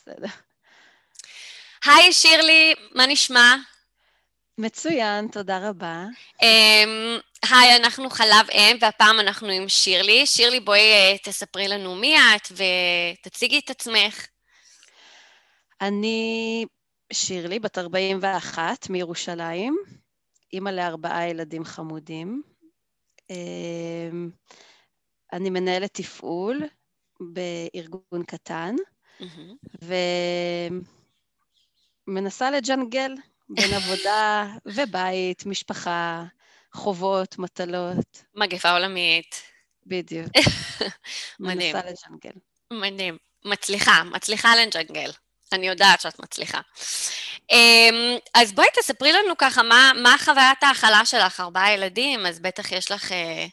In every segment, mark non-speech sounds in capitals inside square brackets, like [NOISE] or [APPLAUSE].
בסדר. היי שירלי, מה נשמע? מצוין, תודה רבה. אמ, היי, אנחנו חלב אם, והפעם אנחנו עם שירלי. שירלי, בואי אה, תספרי לנו מי את ותציגי את עצמך. אני שירלי, בת 41, מירושלים, אימא לארבעה ילדים חמודים. אמ, אני מנהלת תפעול בארגון קטן, ומנסה לג'נגל בין עבודה [LAUGHS] ובית, משפחה, חובות, מטלות. מגפה עולמית. בדיוק. [LAUGHS] מדהים. מנסה לג'נגל. מדהים. מצליחה, מצליחה לג'נגל. אני יודעת שאת מצליחה. אמ, אז בואי תספרי לנו ככה, מה, מה חוויית ההכלה שלך? ארבעה ילדים, אז בטח יש לך אה,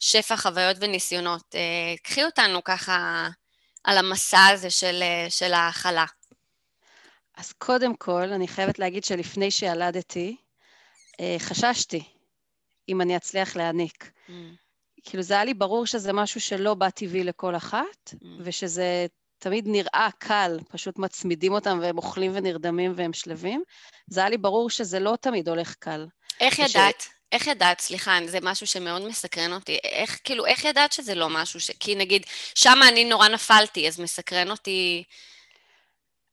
שפע חוויות וניסיונות. אה, קחי אותנו ככה על המסע הזה של, אה, של ההכלה. אז קודם כל, אני חייבת להגיד שלפני שילדתי, אה, חששתי אם אני אצליח להעניק. Mm. כאילו, זה היה לי ברור שזה משהו שלא בא טבעי לכל אחת, Mm. ושזה תמיד נראה קל, פשוט מצמידים אותם והם אוכלים ונרדמים והם שלווים. זה היה לי ברור שזה לא תמיד הולך קל. איך וש- ידעת? איך ידעת, סליחה, זה משהו שמאוד מסקרן אותי. איך, כאילו, איך ידעת שזה לא משהו ש... כי נגיד, שם אני נורא נפלתי, אז מסקרן אותי...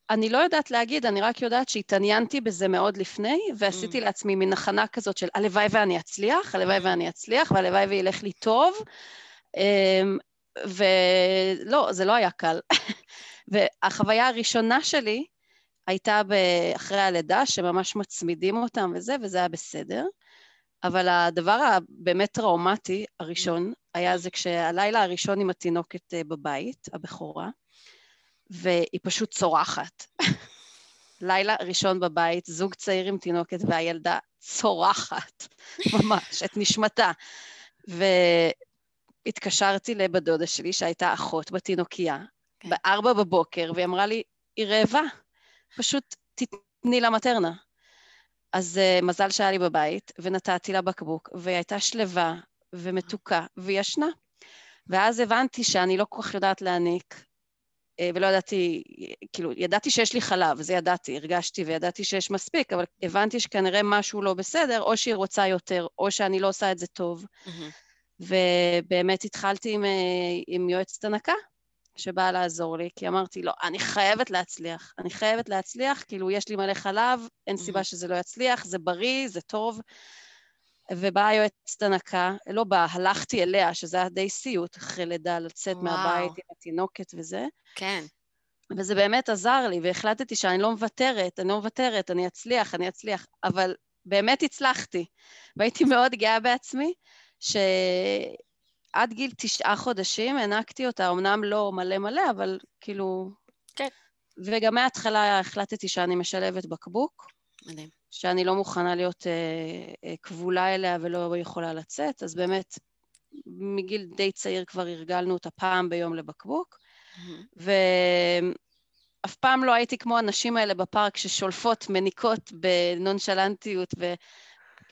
אני לא יודעת להגיד, אני רק יודעת שהתעניינתי בזה מאוד לפני, ועשיתי Mm. לעצמי מין הכנה כזאת של הלוואי ואני אצליח, הלוואי Mm. ואני אצליח, והלוואי וילך לי טוב. אמ, ולא, זה לא היה קל. [LAUGHS] והחוויה הראשונה שלי הייתה אחרי הלידה, שממש מצמידים אותם וזה, וזה היה בסדר. אבל הדבר הבאמת טראומטי הראשון היה זה כשהלילה הראשון עם התינוקת אה, בבית, הבכורה, והיא פשוט צורחת. [LAUGHS] לילה ראשון בבית, זוג צעיר עם תינוקת והילדה צורחת, [LAUGHS] ממש, את נשמתה. והתקשרתי לבת דודה שלי, שהייתה אחות בתינוקייה, כן. בארבע בבוקר, והיא אמרה לי, היא רעבה, פשוט תתני לה מטרנה. אז uh, מזל שהיה לי בבית, ונתתי לה בקבוק, והיא הייתה שלווה ומתוקה, והיא ישנה. ואז הבנתי שאני לא כל כך יודעת להעניק, אה, ולא ידעתי, כאילו, ידעתי שיש לי חלב, זה ידעתי, הרגשתי וידעתי שיש מספיק, אבל הבנתי שכנראה משהו לא בסדר, או שהיא רוצה יותר, או שאני לא עושה את זה טוב. מהמם. ובאמת התחלתי עם, אה, עם יועצת הנקה, שבאה לעזור לי, כי אמרתי, לא, אני חייבת להצליח, אני חייבת להצליח, כאילו, יש לי מלא חלב, אין סיבה. שזה לא יצליח, זה בריא, זה טוב. ובאה יועצת הנקה, לא באה, הלכתי אליה, שזה היה די סיוט אחרי לידה, לצאת וואו. מהבית עם התינוקת וזה. כן. וזה באמת עזר לי, והחלטתי שאני לא מוותרת, אני לא מוותרת, אני אצליח, אני אצליח, אבל באמת הצלחתי. והייתי מאוד גאה בעצמי, שעד גיל תשעה חודשים הענקתי אותה, אמנם לא מלא מלא, אבל כאילו... כן. וגם מההתחלה החלטתי שאני משלבת בקבוק, מדהים. שאני לא מוכנה להיות אה, אה, כבולה אליה ולא יכולה לצאת, אז באמת, מגיל די צעיר כבר הרגלנו אותה פעם ביום לבקבוק. מהמם. ואף פעם לא הייתי כמו הנשים האלה בפארק ששולפות, מניקות בנונשלנטיות,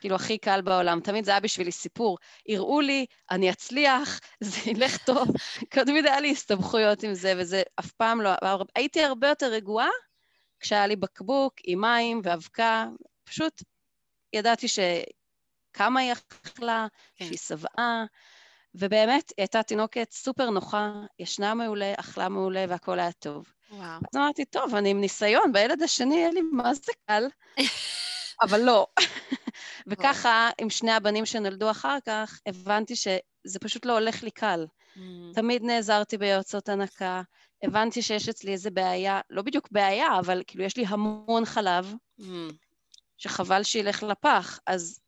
וכאילו הכי קל בעולם. תמיד זה היה בשבילי סיפור. הראו לי, אני אצליח, [LAUGHS] זה ילך טוב. [LAUGHS] תמיד היה לי הסתבכויות עם זה, וזה אף פעם לא... הייתי הרבה יותר רגועה כשהיה לי בקבוק עם מים ואבקה. פשוט ידעתי שכמה היא אכלה, כן. שהיא שבעה. ובאמת, היא הייתה תינוקת סופר נוחה, ישנה מעולה, אכלה מעולה והכל היה טוב. וואו. אז אמרתי, טוב, אני עם ניסיון, בילד השני יהיה לי מה זה קל, [LAUGHS] אבל לא. [LAUGHS] וככה, עם שני הבנים שנולדו אחר כך, הבנתי שזה פשוט לא הולך לי קל. מהמם. תמיד נעזרתי ביועצות הנקה, הבנתי שיש אצלי איזה בעיה, לא בדיוק בעיה, אבל כאילו יש לי המון חלב, מהמם. שחבל שילך לפח, אז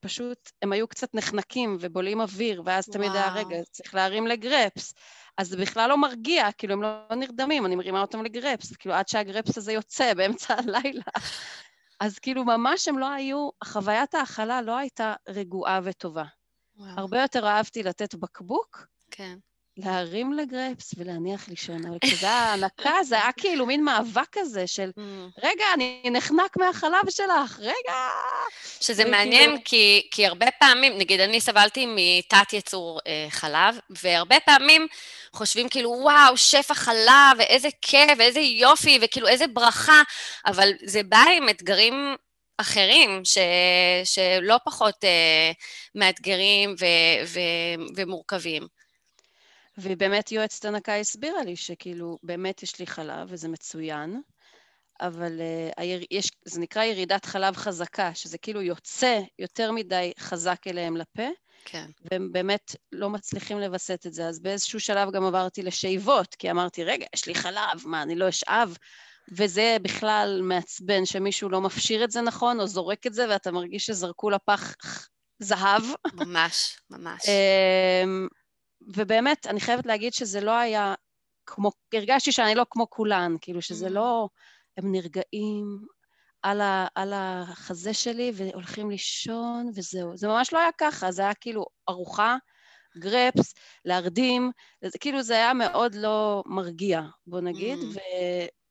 פשוט הם היו קצת נחנקים ובולעים אוויר, ואז תמיד היה, וואו. רגע, צריך להרים לגרפס. אז זה בכלל לא מרגיע, כאילו הם לא נרדמים, אני מרימה אותם לגרפס, כאילו עד שהגרפס הזה יוצא באמצע הלילה. [LAUGHS] אז כאילו ממש הם לא היו, חוויית ההאכלה לא הייתה רגועה וטובה. וואו. הרבה יותר אהבתי לתת בקבוק, כן. להרים לגרפס ולהניח לישון. אבל כשזה [LAUGHS] היה הנקה, זה היה כאילו מין מאבק כזה של, mm. רגע, אני נחנק מהחלב שלך, רגע. שזה מעניין, כאילו... כי, כי הרבה פעמים, נגיד, אני סבלתי מתת יצור אה, חלב, והרבה פעמים חושבים כאילו, וואו, שפע חלב, ואיזה כיף, ואיזה יופי, וכאילו איזה ברכה, אבל זה בא עם אתגרים אחרים, ש, שלא פחות אה, מאתגרים ו, ו, ומורכבים. ובאמת יועצת הנקה הסבירה לי שכאילו, באמת יש לי חלב וזה מצוין, אבל uh. יש, זה נקרא ירידת חלב חזקה, שזה כאילו יוצא יותר מדי חזק אליהם לפה, כן. והם באמת לא מצליחים לווסת את זה. אז באיזשהו שלב גם עברתי לשאיבות, כי אמרתי, רגע, יש לי חלב, מה, אני לא אשאב? וזה בכלל מעצבן שמישהו לא מפשיר את זה נכון, או זורק את זה, ואתה מרגיש שזרקו לפח זהב. ממש, ממש. אמ, ובאמת, אני חייבת להגיד שזה לא היה כמו, הרגשתי שאני לא כמו כולן, כאילו שזה mm. לא, הם נרגעים על, ה, על החזה שלי והולכים לישון וזהו. זה ממש לא היה ככה, זה היה כאילו ארוחה, גרפס, להרדים, זה, כאילו זה היה מאוד לא מרגיע, בוא נגיד, mm. ו,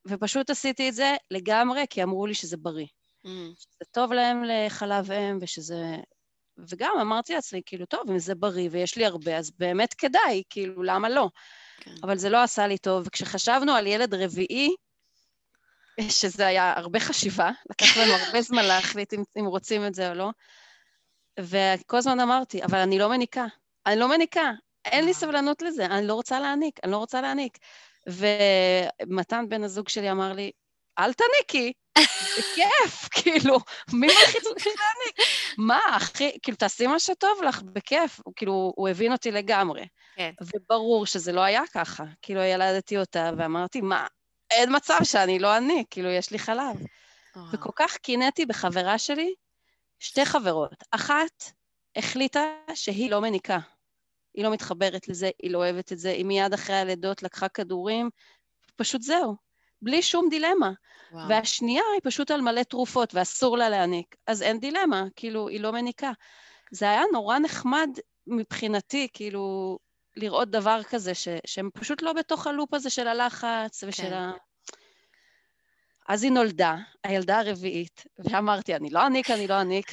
ופשוט עשיתי את זה לגמרי, כי אמרו לי שזה בריא. Mm. שזה טוב להם לחלב אם, ושזה וגם אמרתי לעצמי, כאילו, טוב, אם זה בריא ויש לי הרבה, אז באמת כדאי, כאילו, למה לא? כן. אבל זה לא עשה לי טוב. וכשחשבנו על ילד רביעי, שזה היה הרבה חשיבה, לקח לנו הרבה זמן להחליט אם, אם רוצים את זה או לא, וכל הזמן אמרתי, אבל אני לא מניקה. אני לא מניקה, אין לי סבלנות לזה, אני לא רוצה להעניק, אני לא רוצה להעניק. ומתן בן הזוג שלי אמר לי, אל תניקי, זה כיף, [LAUGHS] כאילו, מי מלחיץ אותך להעניק? מה, אחי, כאילו, תעשי מה שטוב לך, בכיף. כאילו, הוא הבין אותי לגמרי. כן. וברור שזה לא היה ככה. כאילו, ילדתי אותה ואמרתי, מה, אין מצב שאני לא אני, כאילו, יש לי חלב. וכל כך קינאתי בחברה שלי, שתי חברות. אחת החליטה שהיא לא מניקה. היא לא מתחברת לזה, היא לא אוהבת את זה, היא מיד אחרי הלידות לקחה כדורים, פשוט זהו. בלי שום דילמה. וואו. והשנייה היא פשוט על מלא תרופות ואסור לה להעניק. אז אין דילמה, כאילו, היא לא מניקה. זה היה נורא נחמד מבחינתי, כאילו, לראות דבר כזה, ש, שהם פשוט לא בתוך הלופ הזה של הלחץ ושל כן. ה... אז היא נולדה, הילדה הרביעית, ואמרתי, אני לא אעניק, אני לא אעניק,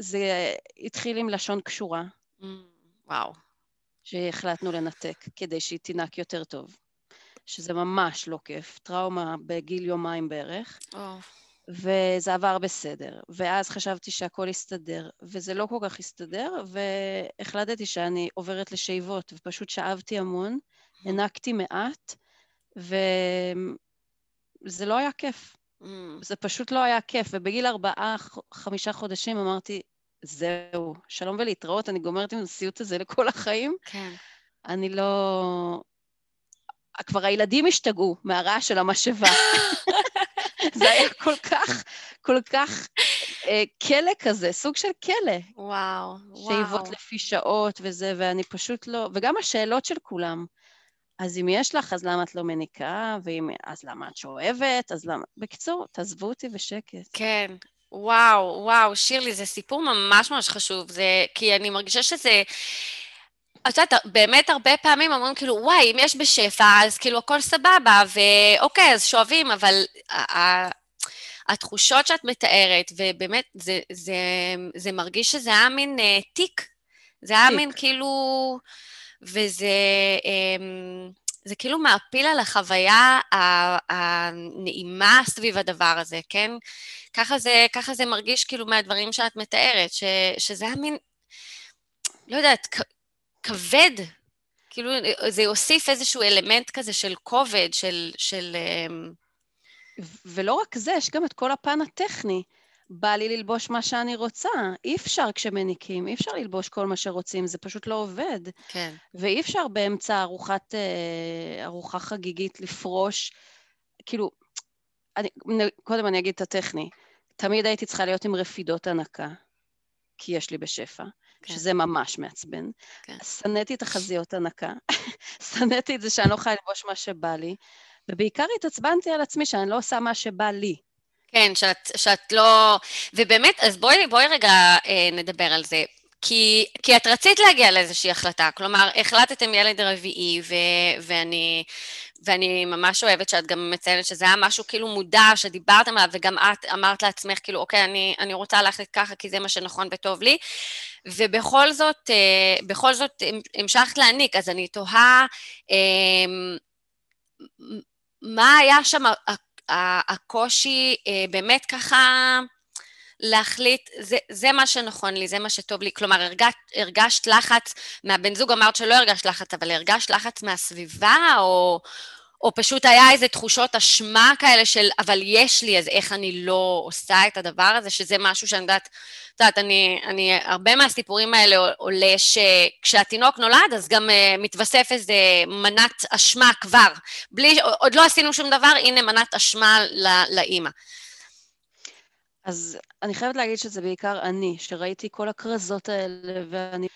וזה התחיל עם לשון קשורה. Mm, וואו. שהחלטנו לנתק כדי שהיא תינק יותר טוב. שזה ממש לא כיף, טראומה בגיל יומיים בערך. Oh. וזה עבר בסדר. ואז חשבתי שהכל יסתדר, וזה לא כל כך הסתדר, והחלטתי שאני עוברת לשאיבות, ופשוט שאבתי המון, הענקתי מעט, וזה לא היה כיף. Mm. זה פשוט לא היה כיף, ובגיל ארבעה, חמישה חודשים אמרתי, זהו, שלום ולהתראות, אני גומרת עם הסיוט הזה לכל החיים. כן. אני לא... כבר הילדים השתגעו מהרעש של המשאבה. [LAUGHS] זה היה כל כך, כל כך אה, כלא כזה, סוג של כלא. וואו, וואו. שאיבות לפי שעות וזה, ואני פשוט לא... וגם השאלות של כולם. אז אם יש לך, אז למה את לא מניקה? ואם... אז למה את שואבת? אז למה... בקיצור, תעזבו אותי בשקט. כן. וואו, וואו, שירלי, זה סיפור ממש ממש חשוב. זה... כי אני מרגישה שזה... את יודעת, באמת הרבה פעמים אומרים כאילו, וואי, אם יש בשפע, אז כאילו הכל סבבה, ואוקיי, אז שואבים, אבל התחושות שאת מתארת, ובאמת, זה, זה, זה מרגיש שזה היה מין uh, תיק. זה היה מין כאילו... וזה um, זה כאילו מעפיל על החוויה הנעימה סביב הדבר הזה, כן? ככה זה, ככה זה מרגיש כאילו מהדברים שאת מתארת, ש, שזה היה מין, לא יודעת, כבד. כאילו, זה יוסיף איזשהו אלמנט כזה של כובד, של... של אמ, ולא רק זה, יש גם את כל הפן הטכני. בא לי ללבוש מה שאני רוצה. אי אפשר כשמניקים, אי אפשר ללבוש כל מה שרוצים, זה פשוט לא עובד. כן. ואי אפשר באמצע ארוחת, אה, ארוחה חגיגית לפרוש. כאילו, אני, קודם אני אגיד את הטכני. תמיד הייתי צריכה להיות עם רפידות הנקה, כי יש לי בשפע. כן. שזה ממש מעצבן. כן. שנאתי את החזיות הנקה, [LAUGHS] שנאתי את זה שאני לא יכולה ללבוש מה שבא לי, ובעיקר התעצבנתי על עצמי שאני לא עושה מה שבא לי. כן, שאת, שאת לא... ובאמת, אז בואי, בואי רגע אה, נדבר על זה. כי, כי את רצית להגיע לאיזושהי החלטה, כלומר, החלטתם ילד רביעי, ו, ואני, ואני ממש אוהבת שאת גם מציינת שזה היה משהו כאילו מודע, שדיברתם עליו, וגם את אמרת לעצמך, כאילו, אוקיי, אני, אני רוצה להחליט ככה, כי זה מה שנכון וטוב לי, ובכל זאת, אה, בכל זאת המשכת להעניק, אז אני תוהה, אה, מה היה שם הקושי אה, באמת ככה להחליט, זה, זה מה שנכון לי, זה מה שטוב לי. כלומר, הרגש, הרגשת לחץ מהבן זוג, אמרת שלא הרגשת לחץ, אבל הרגשת לחץ מהסביבה, או, או פשוט היה איזה תחושות אשמה כאלה של, אבל יש לי, אז איך אני לא עושה את הדבר הזה, שזה משהו שאני יודעת, את יודעת, אני, אני, הרבה מהסיפורים האלה עולה שכשהתינוק נולד, אז גם uh, מתווסף איזה מנת אשמה כבר. בלי, עוד לא עשינו שום דבר, הנה מנת אשמה לאימא. אז אני חייבת להגיד שזה בעיקר אני, שראיתי כל הכרזות האלה, ואני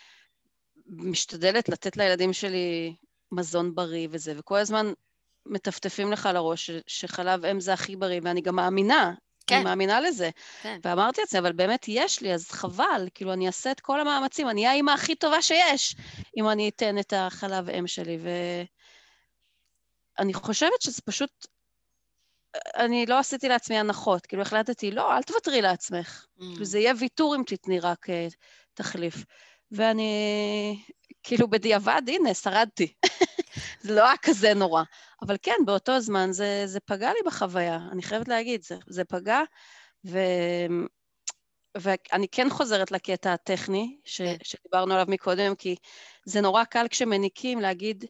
משתדלת לתת לילדים שלי מזון בריא וזה, וכל הזמן מטפטפים לך לראש שחלב אם זה הכי בריא, ואני גם מאמינה, כן. אני מאמינה לזה. כן. ואמרתי לעצמי, אבל באמת יש לי, אז חבל, כאילו, אני אעשה את כל המאמצים, אני אהיה האימא הכי טובה שיש, אם אני אתן את החלב אם שלי. ואני חושבת שזה פשוט אני לא עשיתי לעצמי הנחות, כאילו החלטתי, לא, אל תוותרי לעצמך. Mm. כאילו זה יהיה ויתור אם תתני רק uh, תחליף. ואני, כאילו בדיעבד, הנה, שרדתי. [LAUGHS] זה לא היה כזה נורא. אבל כן, באותו זמן זה, זה פגע לי בחוויה, אני חייבת להגיד, זה, זה פגע, ו... ואני כן חוזרת לקטע הטכני, ש, כן. שדיברנו עליו מקודם, כי זה נורא קל כשמניקים להגיד,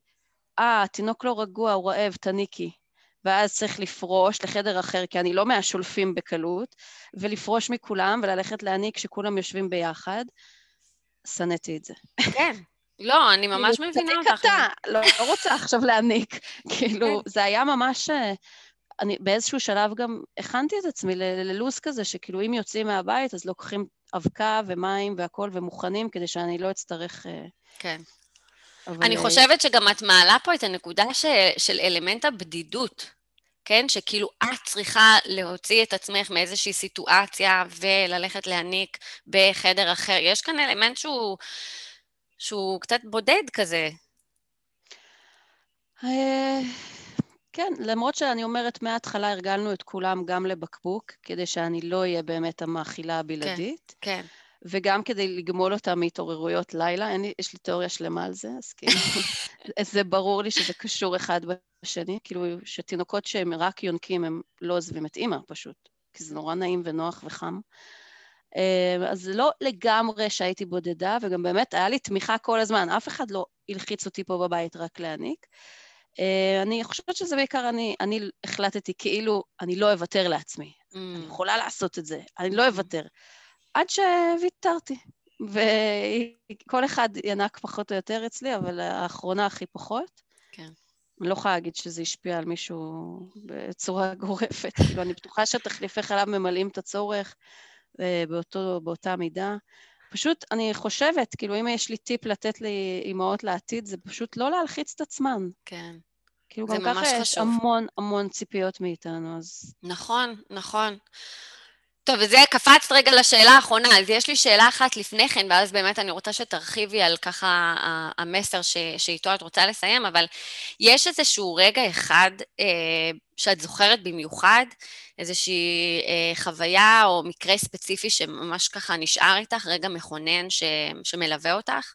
אה, ah, התינוק לא רגוע, הוא רעב, תניקי. ואז צריך לפרוש לחדר אחר, כי אני לא מהשולפים בקלות, ולפרוש מכולם וללכת להעניק כשכולם יושבים ביחד. שנאתי את זה. כן. לא, אני ממש כאילו, מבינה אותך. קטע, לא, לא רוצה עכשיו להעניק. [LAUGHS] כאילו, כן. זה היה ממש... אה, אני באיזשהו שלב גם הכנתי את עצמי ללו"ז כזה, שכאילו אם יוצאים מהבית, אז לוקחים אבקה ומים והכול ומוכנים, כדי שאני לא אצטרך... אה, כן. אבל... אני אה, חושבת שגם את מעלה פה את הנקודה ש... של אלמנט הבדידות. כן? שכאילו את צריכה להוציא את עצמך מאיזושהי סיטואציה וללכת להניק בחדר אחר. יש כאן אלמנט שהוא, שהוא קצת בודד כזה. אה, כן, למרות שאני אומרת מההתחלה הרגלנו את כולם גם לבקבוק, כדי שאני לא אהיה באמת המאכילה הבלעדית. כן, כן. וגם כדי לגמול אותה מהתעוררויות לילה, אין לי, יש לי תיאוריה שלמה על זה, אז כאילו, [LAUGHS] זה ברור לי שזה קשור אחד בשני, כאילו שתינוקות שהם רק יונקים, הם לא עוזבים את אימא פשוט, כי זה נורא נעים ונוח וחם. אה, אז לא לגמרי שהייתי בודדה, וגם באמת היה לי תמיכה כל הזמן, אף אחד לא הלחיץ אותי פה בבית רק להעניק. אה, אני חושבת שזה בעיקר אני, אני החלטתי כאילו אני לא אוותר לעצמי. Mm. אני יכולה לעשות את זה, אני לא אוותר. עד שוויתרתי. וכל אחד ינק פחות או יותר אצלי, אבל האחרונה הכי פחות. כן. אני לא יכולה להגיד שזה השפיע על מישהו בצורה גורפת. כאילו, אני בטוחה שהתחליפי חלב ממלאים את הצורך באותו, באותה מידה. פשוט, אני חושבת, כאילו, אם יש לי טיפ לתת לאימהות לעתיד, זה פשוט לא להלחיץ את עצמן. כן. כאילו, גם ככה יש המון המון ציפיות מאיתנו, אז... נכון, נכון. טוב, וזה קפצת רגע לשאלה האחרונה, אז יש לי שאלה אחת לפני כן, ואז באמת אני רוצה שתרחיבי על ככה המסר ש, שאיתו את רוצה לסיים, אבל יש איזשהו רגע אחד אה, שאת זוכרת במיוחד, איזושהי אה, חוויה או מקרה ספציפי שממש ככה נשאר איתך, רגע מכונן ש, שמלווה אותך?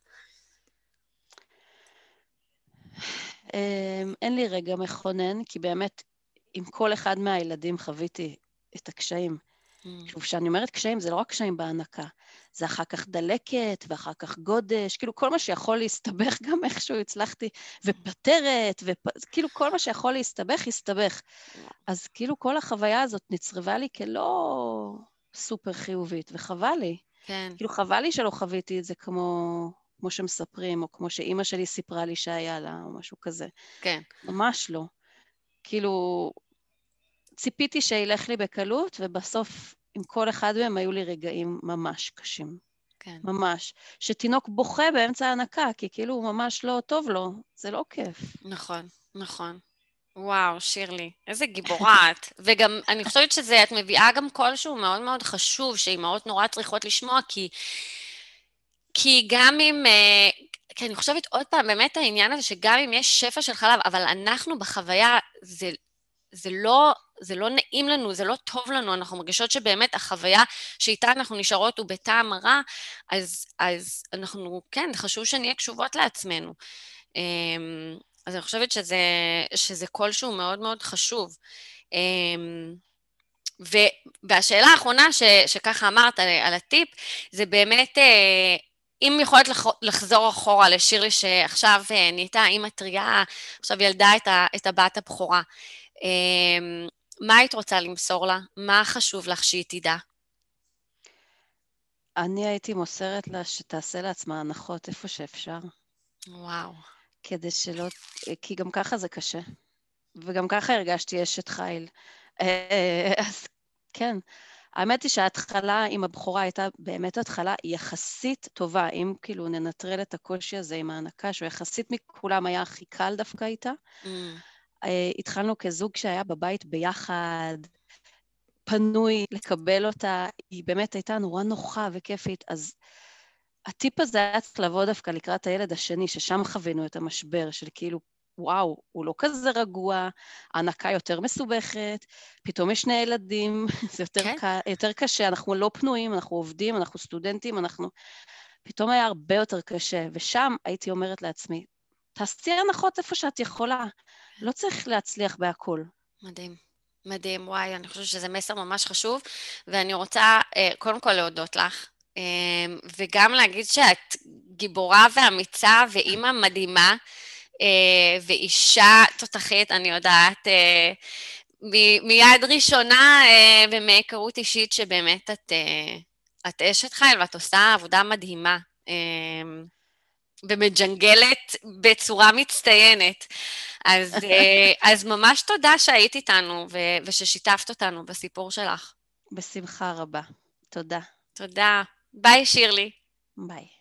אמ, אין לי רגע מכונן, כי באמת עם כל אחד מהילדים חוויתי את הקשיים. שוב, כשאני אומרת קשיים, זה לא רק קשיים בהנקה, זה אחר כך דלקת, ואחר כך גודש, כאילו כל מה שיכול להסתבך [LAUGHS] גם איכשהו הצלחתי, ופטרת, וכאילו כל מה שיכול להסתבך, הסתבך. אז כאילו כל החוויה הזאת נצרבה לי כלא סופר חיובית, וחבל לי. כן. כאילו חבל לי שלא חוויתי את זה כמו, כמו שמספרים, או כמו שאימא שלי סיפרה לי שהיה לה, או משהו כזה. כן. ממש לא. כאילו, ציפיתי שילך לי בקלות, ובסוף עם כל אחד מהם היו לי רגעים ממש קשים. כן. ממש. שתינוק בוכה באמצע ההנקה, כי כאילו הוא ממש לא טוב לו, זה לא כיף. נכון, נכון. וואו, שירלי, איזה גיבורה את. [LAUGHS] וגם, אני חושבת שזה, את מביאה גם קול שהוא מאוד מאוד חשוב, שאימהות נורא צריכות לשמוע, כי כי גם אם, אה, כי אני חושבת עוד פעם, באמת העניין הזה שגם אם יש שפע של חלב, אבל אנחנו בחוויה, זה, זה לא, זה לא נעים לנו, זה לא טוב לנו, אנחנו מרגישות שבאמת החוויה שאיתה אנחנו נשארות הוא בטעם רע, אז, אז אנחנו, כן, חשוב שנהיה קשובות לעצמנו. אמ, אז אני חושבת שזה, שזה קול שהוא מאוד מאוד חשוב. אמ, ו, והשאלה האחרונה ש, שככה אמרת על, על הטיפ, זה באמת, אה, אם יכולת לחזור אחורה לשירלי שעכשיו אה, נהייתה אימא טריה, עכשיו ילדה את, ה, את הבת הבכורה, אמ, מה היית רוצה למסור לה? מה חשוב לך שהיא תדע? אני הייתי מוסרת לה שתעשה לעצמה הנחות איפה שאפשר. וואו. כדי שלא... כי גם ככה זה קשה. וגם ככה הרגשתי אשת חיל. אה, אז כן. האמת היא שההתחלה עם הבכורה הייתה באמת התחלה יחסית טובה. אם כאילו ננטרל את הקושי הזה עם ההנקה, שהוא יחסית מכולם היה הכי קל דווקא איתה. Mm. אה, התחלנו כזוג שהיה בבית ביחד, פנוי לקבל אותה, היא באמת הייתה נורא נוחה וכיפית, אז הטיפ הזה היה צריך לבוא דווקא לקראת הילד השני, ששם חווינו את המשבר של כאילו, וואו, הוא לא כזה רגוע, ההנקה יותר מסובכת, פתאום יש שני ילדים, [LAUGHS] זה יותר, כן? ק... יותר קשה, אנחנו לא פנויים, אנחנו עובדים, אנחנו סטודנטים, אנחנו... פתאום היה הרבה יותר קשה, ושם הייתי אומרת לעצמי, תעשי הנחות איפה שאת יכולה, לא צריך להצליח בהכל. מדהים. מדהים, וואי, אני חושבת שזה מסר ממש חשוב, ואני רוצה אה, קודם כל להודות לך, אה, וגם להגיד שאת גיבורה ואמיצה ואימא מדהימה, אה, ואישה תותחית, אני יודעת, מיד ראשונה ומהיכרות אישית שבאמת את, את אשת חייל ואת עושה עבודה מדהימה. ומג'נגלת בצורה מצטיינת. אז, [LAUGHS] אה, אז ממש תודה שהיית איתנו ו- וששיתפת אותנו בסיפור שלך. בשמחה רבה. תודה. תודה. ביי, שירלי. ביי.